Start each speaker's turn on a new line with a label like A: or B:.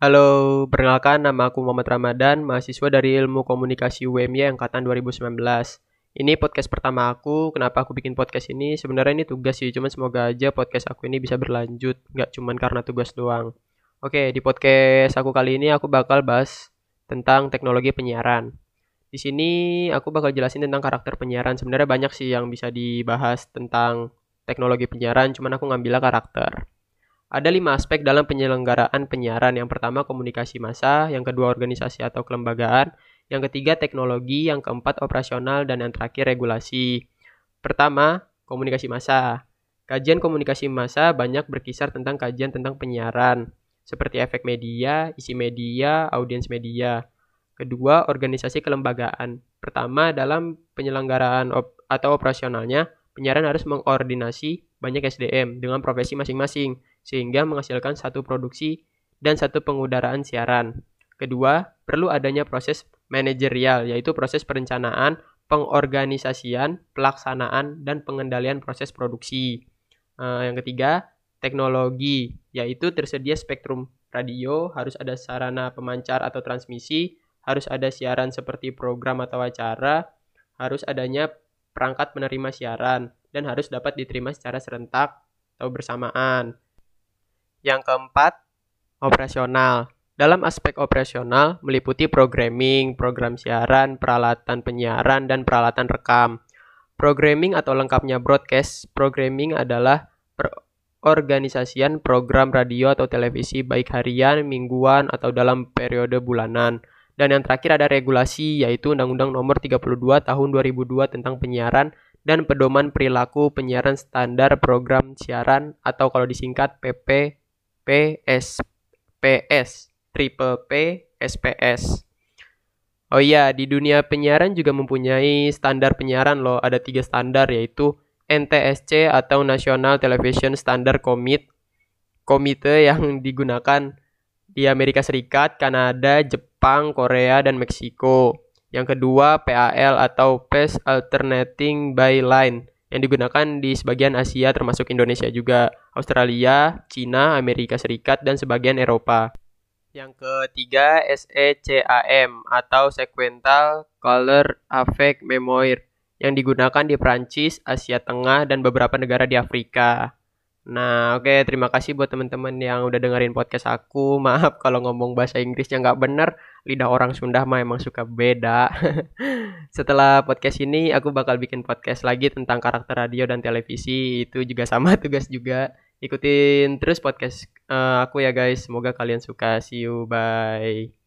A: Halo, perkenalkan nama aku Muhammad Ramadan, mahasiswa dari Ilmu Komunikasi UMY angkatan 2019. Ini podcast pertama aku. Kenapa aku bikin podcast ini? Sebenarnya ini tugas sih, cuman semoga aja podcast aku ini bisa berlanjut, nggak cuman karena tugas doang. Oke, di podcast aku kali ini aku bakal bahas tentang teknologi penyiaran. Di sini aku bakal jelasin tentang karakter penyiaran. Sebenarnya banyak sih yang bisa dibahas tentang teknologi penyiaran, cuman aku ngambilnya karakter. Ada lima aspek dalam penyelenggaraan penyiaran. Yang pertama komunikasi massa, yang kedua organisasi atau kelembagaan, yang ketiga teknologi, yang keempat operasional, dan yang terakhir regulasi. Pertama, komunikasi massa. Kajian komunikasi massa banyak berkisar tentang kajian tentang penyiaran, seperti efek media, isi media, audiens media. Kedua, organisasi kelembagaan. Pertama, dalam penyelenggaraan op atau operasionalnya, penyiaran harus mengkoordinasi banyak SDM dengan profesi masing-masing sehingga menghasilkan satu produksi dan satu pengudaraan siaran. Kedua, perlu adanya proses manajerial, yaitu proses perencanaan, pengorganisasian, pelaksanaan, dan pengendalian proses produksi. Uh, yang ketiga, teknologi, yaitu tersedia spektrum radio, harus ada sarana pemancar atau transmisi, harus ada siaran seperti program atau acara, harus adanya perangkat penerima siaran, dan harus dapat diterima secara serentak atau bersamaan. Yang keempat, operasional. Dalam aspek operasional meliputi programming, program siaran, peralatan penyiaran, dan peralatan rekam. Programming atau lengkapnya broadcast, programming adalah organisasian program radio atau televisi baik harian, mingguan, atau dalam periode bulanan. Dan yang terakhir ada regulasi yaitu Undang-Undang Nomor 32 Tahun 2002 tentang penyiaran dan pedoman perilaku penyiaran standar program siaran atau kalau disingkat PP PSPS, Triple P SPS. Oh iya, di dunia penyiaran juga mempunyai standar penyiaran loh. Ada tiga standar yaitu NTSC atau National Television Standard Commit, komite yang digunakan di Amerika Serikat, Kanada, Jepang, Korea, dan Meksiko. Yang kedua PAL atau Pace Alternating by Line yang digunakan di sebagian Asia termasuk Indonesia juga, Australia, Cina, Amerika Serikat, dan sebagian Eropa. Yang ketiga SECAM atau Sequential Color Affect Memoir yang digunakan di Prancis, Asia Tengah, dan beberapa negara di Afrika. Nah, oke, okay, terima kasih buat teman-teman yang udah dengerin podcast aku. Maaf kalau ngomong bahasa Inggrisnya nggak bener, lidah orang Sunda mah emang suka beda. Setelah podcast ini, aku bakal bikin podcast lagi tentang karakter radio dan televisi. Itu juga sama tugas juga. Ikutin terus podcast uh, aku ya guys. Semoga kalian suka. See you, bye.